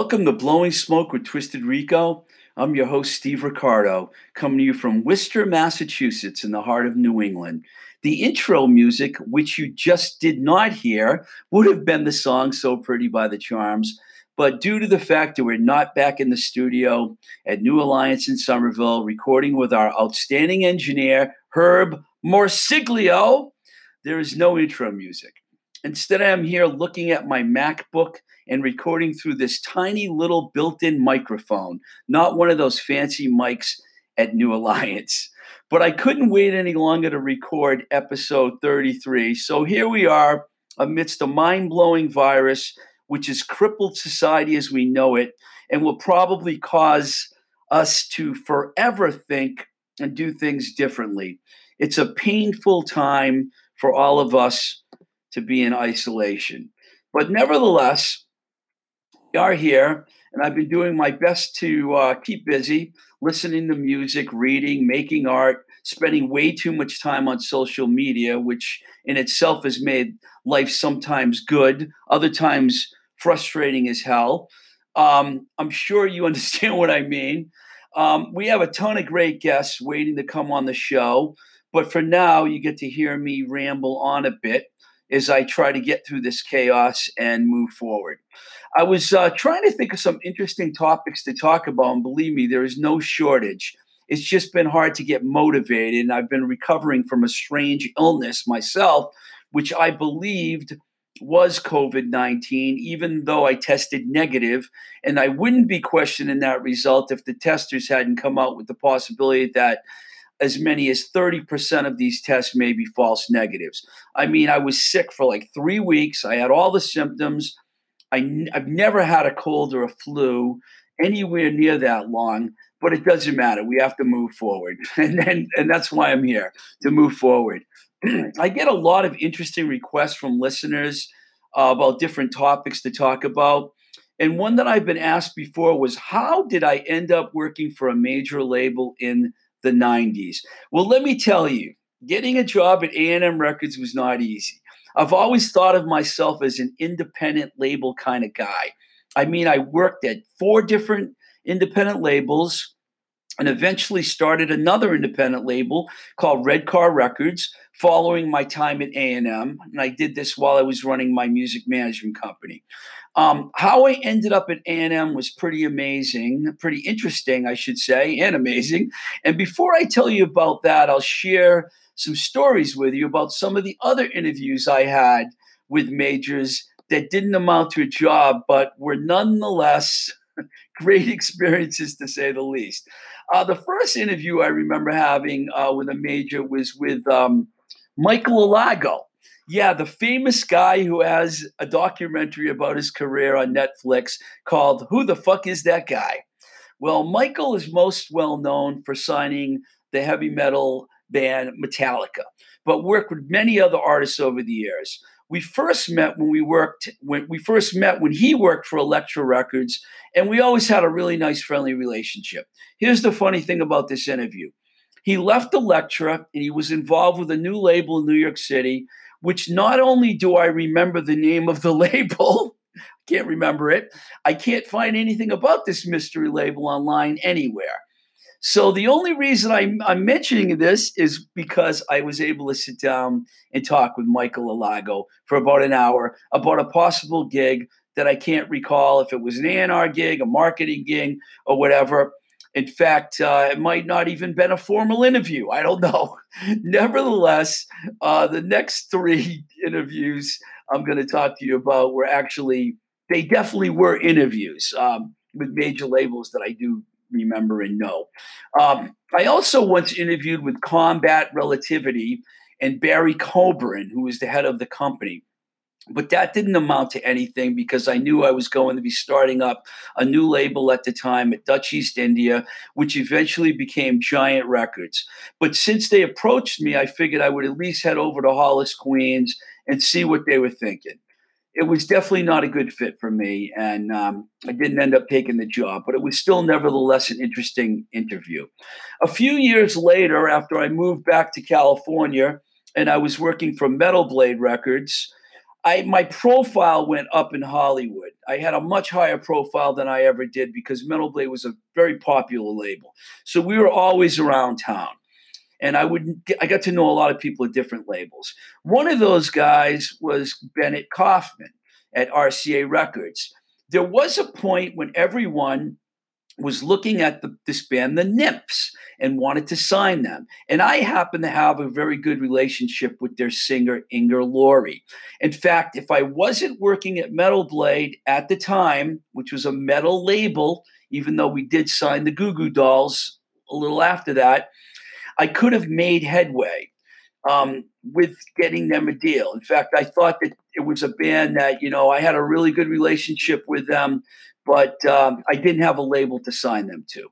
Welcome to Blowing Smoke with Twisted Rico. I'm your host, Steve Ricardo, coming to you from Worcester, Massachusetts, in the heart of New England. The intro music, which you just did not hear, would have been the song So Pretty by the Charms. But due to the fact that we're not back in the studio at New Alliance in Somerville, recording with our outstanding engineer, Herb Morsiglio, there is no intro music. Instead, I'm here looking at my MacBook and recording through this tiny little built in microphone, not one of those fancy mics at New Alliance. But I couldn't wait any longer to record episode 33. So here we are amidst a mind blowing virus which has crippled society as we know it and will probably cause us to forever think and do things differently. It's a painful time for all of us to be in isolation. But nevertheless, we are here, and I've been doing my best to uh, keep busy, listening to music, reading, making art, spending way too much time on social media, which in itself has made life sometimes good, other times frustrating as hell. Um, I'm sure you understand what I mean. Um, we have a ton of great guests waiting to come on the show, but for now, you get to hear me ramble on a bit as I try to get through this chaos and move forward. I was uh, trying to think of some interesting topics to talk about, and believe me, there is no shortage. It's just been hard to get motivated, and I've been recovering from a strange illness myself, which I believed was COVID 19, even though I tested negative, and I wouldn't be questioning that result if the testers hadn't come out with the possibility that as many as 30% of these tests may be false negatives. I mean, I was sick for like three weeks. I had all the symptoms. I, have never had a cold or a flu anywhere near that long, but it doesn't matter. We have to move forward. And, and, and that's why I'm here to move forward. I get a lot of interesting requests from listeners uh, about different topics to talk about. And one that I've been asked before was how did I end up working for a major label in the 90s? Well, let me tell you, getting a job at A&M Records was not easy. I've always thought of myself as an independent label kind of guy. I mean, I worked at four different independent labels and eventually started another independent label called Red Car Records following my time at A&M and I did this while I was running my music management company. Um, how I ended up at A&M was pretty amazing, pretty interesting, I should say, and amazing. And before I tell you about that, I'll share some stories with you about some of the other interviews I had with majors that didn't amount to a job, but were nonetheless great experiences to say the least. Uh, the first interview I remember having uh, with a major was with um, Michael Alago. Yeah, the famous guy who has a documentary about his career on Netflix called Who the Fuck Is That Guy? Well, Michael is most well known for signing the heavy metal band Metallica, but worked with many other artists over the years. We first met when we worked when we first met when he worked for Elektra Records, and we always had a really nice, friendly relationship. Here's the funny thing about this interview. He left Elektra and he was involved with a new label in New York City, which not only do I remember the name of the label, can't remember it, I can't find anything about this mystery label online anywhere. So the only reason I'm, I'm, mentioning this is because I was able to sit down and talk with Michael Alago for about an hour about a possible gig that I can't recall if it was an A&R gig, a marketing gig, or whatever. In fact, uh, it might not even been a formal interview. I don't know. Nevertheless, uh, the next three interviews I'm going to talk to you about were actually they definitely were interviews um, with major labels that I do remember and know. Um, I also once interviewed with Combat Relativity and Barry Kobrin, who was the head of the company. But that didn't amount to anything because I knew I was going to be starting up a new label at the time at Dutch East India, which eventually became Giant Records. But since they approached me, I figured I would at least head over to Hollis, Queens and see what they were thinking it was definitely not a good fit for me, and um, I didn't end up taking the job. But it was still, nevertheless, an interesting interview. A few years later, after I moved back to California and I was working for Metal Blade Records, I my profile went up in Hollywood. I had a much higher profile than I ever did because Metal Blade was a very popular label. So we were always around town. And I would I got to know a lot of people at different labels. One of those guys was Bennett Kaufman at RCA Records. There was a point when everyone was looking at the, this band, the Nymphs, and wanted to sign them. And I happen to have a very good relationship with their singer, Inger Lorre. In fact, if I wasn't working at Metal Blade at the time, which was a metal label, even though we did sign the Goo Goo Dolls a little after that, I could have made headway um, with getting them a deal. In fact, I thought that it was a band that, you know, I had a really good relationship with them but um, I didn't have a label to sign them to.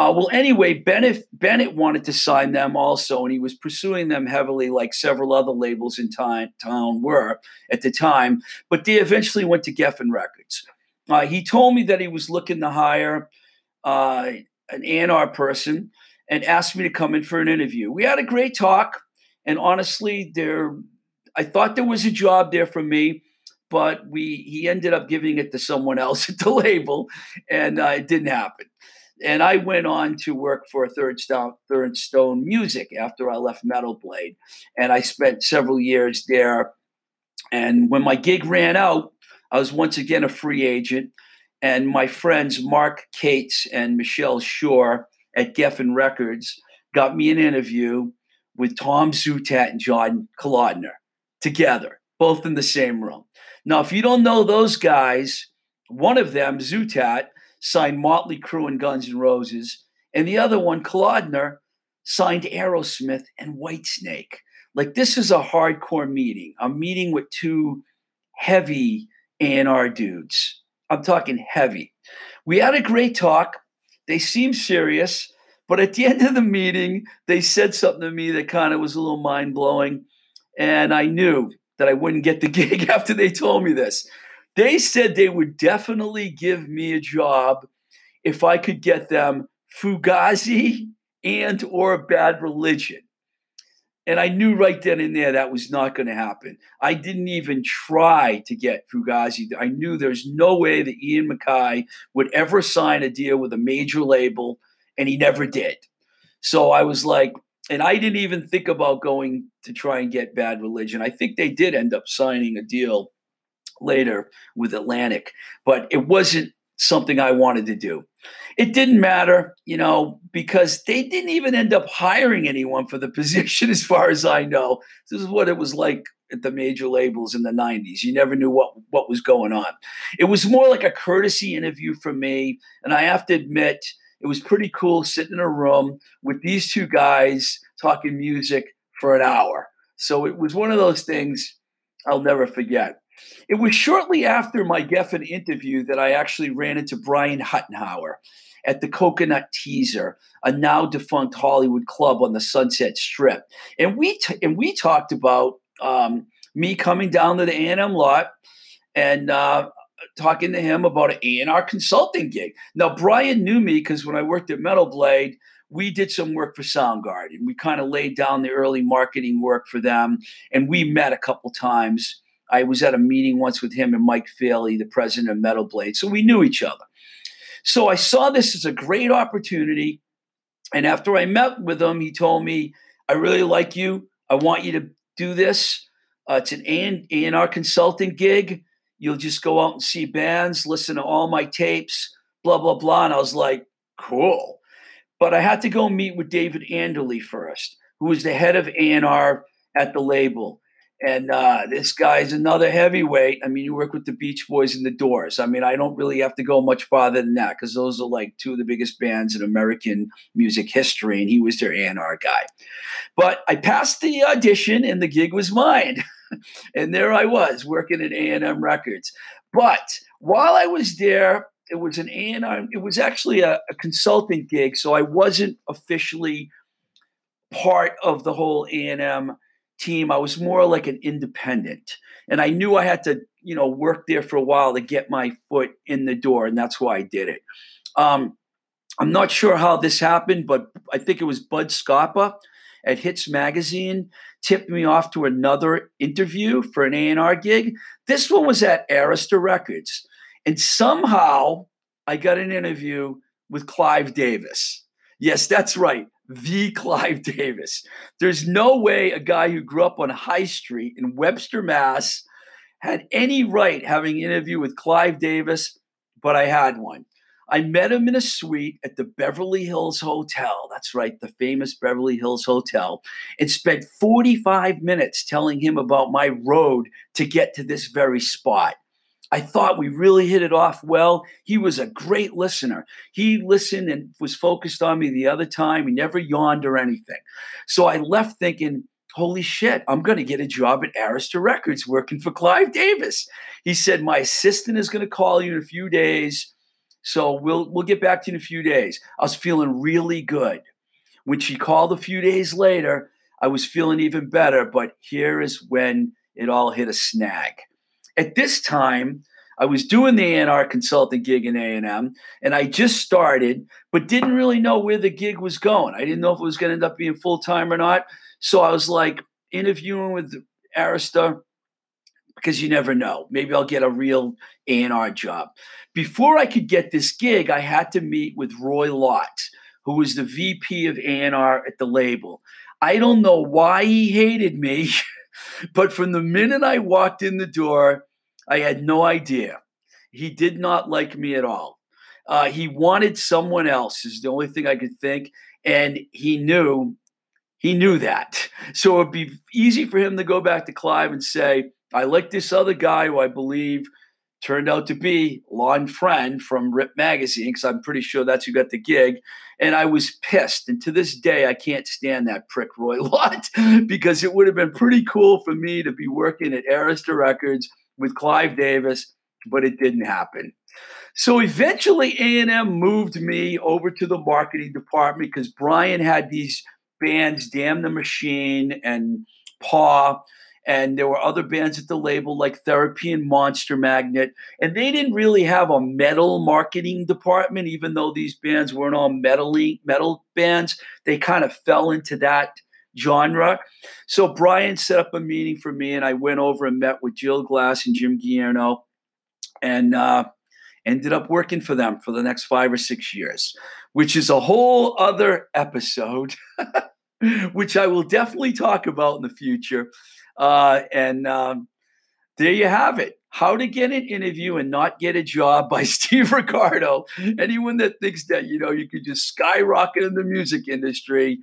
Uh, well, anyway, Bennett Bennett wanted to sign them also, and he was pursuing them heavily, like several other labels in time, town were at the time. But they eventually went to Geffen Records. Uh, he told me that he was looking to hire uh, an A&R person and asked me to come in for an interview. We had a great talk, and honestly, there, I thought there was a job there for me but we he ended up giving it to someone else at the label, and uh, it didn't happen. And I went on to work for Third Stone, Third Stone Music after I left Metal Blade, and I spent several years there. And when my gig ran out, I was once again a free agent, and my friends Mark Kates and Michelle Shore at Geffen Records got me an interview with Tom Zutaut and John Kalodner together, both in the same room. Now, if you don't know those guys, one of them, Zutaut, signed Motley Crue and Guns N' Roses, and the other one, Kalodner, signed Aerosmith and Whitesnake. Like this is a hardcore meeting. I'm meeting with two heavy A&R dudes. I'm talking heavy. We had a great talk. They seemed serious, but at the end of the meeting, they said something to me that kind of was a little mind blowing. And I knew that I wouldn't get the gig after they told me this. They said they would definitely give me a job if I could get them Fugazi and or Bad Religion. And I knew right then and there that was not going to happen. I didn't even try to get Fugazi. I knew there's no way that Ian MacKaye would ever sign a deal with a major label, and he never did. So I was like, and I didn't even think about going to try and get Bad Religion. I think they did end up signing a deal later with Atlantic, but it wasn't something I wanted to do. It didn't matter, you know, because they didn't even end up hiring anyone for the position, as far as I know. This is what it was like at the major labels in the 90s. You never knew what, what was going on. It was more like a courtesy interview for me. And I have to admit, it was pretty cool sitting in a room with these two guys talking music for an hour. So it was one of those things I'll never forget. It was shortly after my Geffen interview that I actually ran into Brian Huttenhower at the Coconut Teaser, a now defunct Hollywood club on the Sunset Strip, and we t- and we talked about um, me coming down to the A&M lot and uh, talking to him about an A&R consulting gig. Now, Brian knew me because when I worked at Metal Blade, we did some work for Soundgarden. We kind of laid down the early marketing work for them, and we met a couple times. I was at a meeting once with him and Mike Faley, the president of Metal Blade, so we knew each other. So I saw this as a great opportunity. And after I met with him, he told me, I really like you. I want you to do this. Uh, it's an A&R consulting gig. You'll just go out and see bands, listen to all my tapes, blah, blah, blah. And I was like, cool. But I had to go meet with David Anderle first, who was the head of A&R at the label. And uh, this guy's another heavyweight. I mean, you work with the Beach Boys and the Doors. I mean, I don't really have to go much farther than that because those are like two of the biggest bands in American music history, and he was their A&R guy. But I passed the audition, and the gig was mine. and there I was working at A&M Records. But while I was there, it was an A&R, it was actually a, a consulting gig, so I wasn't officially part of the whole A&M team. I was more like an independent. And I knew I had to, you know, work there for a while to get my foot in the door, and that's why I did it. Um, I'm not sure how this happened, but I think it was Bud Scoppa at Hits Magazine tipped me off to another interview for an A&R gig. This one was at Arista Records. And somehow I got an interview with Clive Davis. Yes, that's right. The Clive Davis. There's no way a guy who grew up on High Street in Webster, Mass, had any right having an interview with Clive Davis, but I had one. I met him in a suite at the Beverly Hills Hotel. That's right, the famous Beverly Hills Hotel, and spent 45 minutes telling him about my road to get to this very spot. I thought we really hit it off well. He was a great listener. He listened and was focused on me the other time. He never yawned or anything. So I left thinking, holy shit, I'm going to get a job at Arista Records working for Clive Davis. He said, my assistant is going to call you in a few days. So we'll we'll get back to you in a few days. I was feeling really good. When she called a few days later, I was feeling even better, but here is when it all hit a snag. At this time, I was doing the A&R consulting gig in A&M, and I just started, but didn't really know where the gig was going. I didn't know if it was going to end up being full time or not. So I was like interviewing with Arista because you never know. Maybe I'll get a real A&R job. Before I could get this gig, I had to meet with Roy Lott, who was the VP of A&R at the label. I don't know why he hated me. But from the minute I walked in the door, I had no idea. He did not like me at all. Uh, he wanted someone else, is the only thing I could think. And he knew, he knew that. So it'd be easy for him to go back to Clive and say, I like this other guy who I believe – turned out to be Lonn Friend from Rip Magazine, because I'm pretty sure that's who got the gig. And I was pissed. And to this day, I can't stand that prick Roy Lott because it would have been pretty cool for me to be working at Arista Records with Clive Davis, but it didn't happen. So eventually, A&M moved me over to the marketing department because Brian had these bands, Damn the Machine and Paw, and there were other bands at the label like Therapy and Monster Magnet, and they didn't really have a metal marketing department, even though these bands weren't all metally metal bands. They kind of fell into that genre. So Brian set up a meeting for me, and I went over and met with Jill Glass and Jim Guillermo, and uh, ended up working for them for the next five or six years, which is a whole other episode. which I will definitely talk about in the future. Uh, and um, there you have it. How to get an interview and not get a job by Steve Ricardo. Anyone that thinks that, you know, you could just skyrocket in the music industry,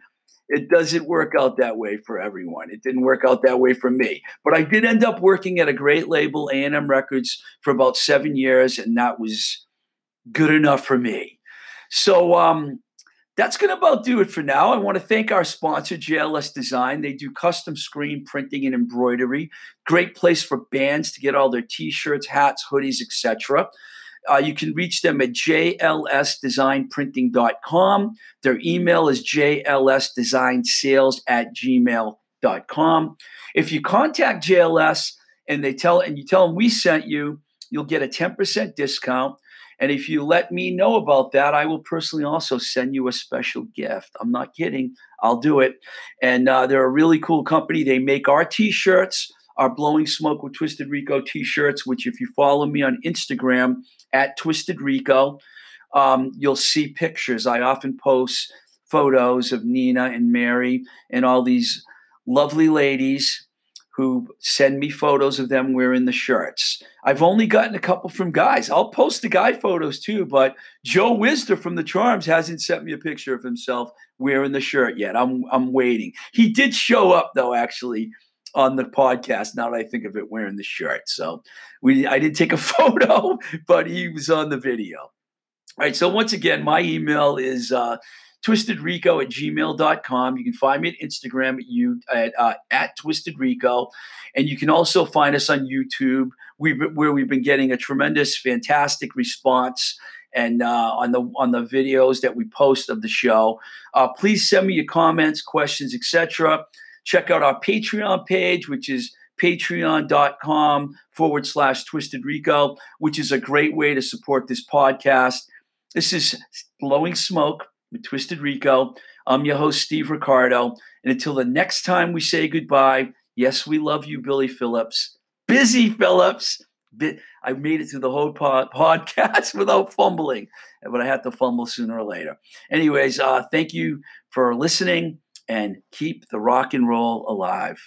it doesn't work out that way for everyone. It didn't work out that way for me. But I did end up working at a great label, A&M Records, for about seven years, and that was good enough for me. So um, that's going to about do it for now. I want to thank our sponsor, JLS Design. They do custom screen printing and embroidery. Great place for bands to get all their t-shirts, hats, hoodies, etc. Uh, you can reach them at jlsdesignprinting.com. Their email is jlsdesignsales at gmail.com. If you contact JLS and they tell and you tell them we sent you, you'll get a 10% discount. And if you let me know about that, I will personally also send you a special gift. I'm not kidding. I'll do it. And uh, they're a really cool company. They make our t shirts, our Blowing Smoke with Twisted Rico t shirts, which, if you follow me on Instagram at Twisted Rico, um, you'll see pictures. I often post photos of Nina and Mary and all these lovely ladies who send me photos of them wearing the shirts. I've only gotten a couple from guys. I'll post the guy photos too, but Joe Wisner from the Charms hasn't sent me a picture of himself wearing the shirt yet. I'm I'm waiting. He did show up though, actually, on the podcast. Now that I think of it, wearing the shirt. So we I did take a photo, but he was on the video. All right. So once again, my email is uh, twistedrico at gmail.com. You can find me at Instagram at, you, at, uh, at twistedrico. And you can also find us on YouTube, we've, where we've been getting a tremendous, fantastic response and uh, on the on the videos that we post of the show. Uh, please send me your comments, questions, etc. Check out our Patreon page, which is patreon.com forward slash twisted rico, which is a great way to support this podcast. This is blowing smoke with Twisted Rico. I'm your host, Steve Ricardo. And until the next time we say goodbye, yes, we love you, Billy Phillips. Busy Phillips. I made it through the whole pod- podcast without fumbling, but I had to fumble sooner or later. Anyways, uh, thank you for listening and keep the rock and roll alive.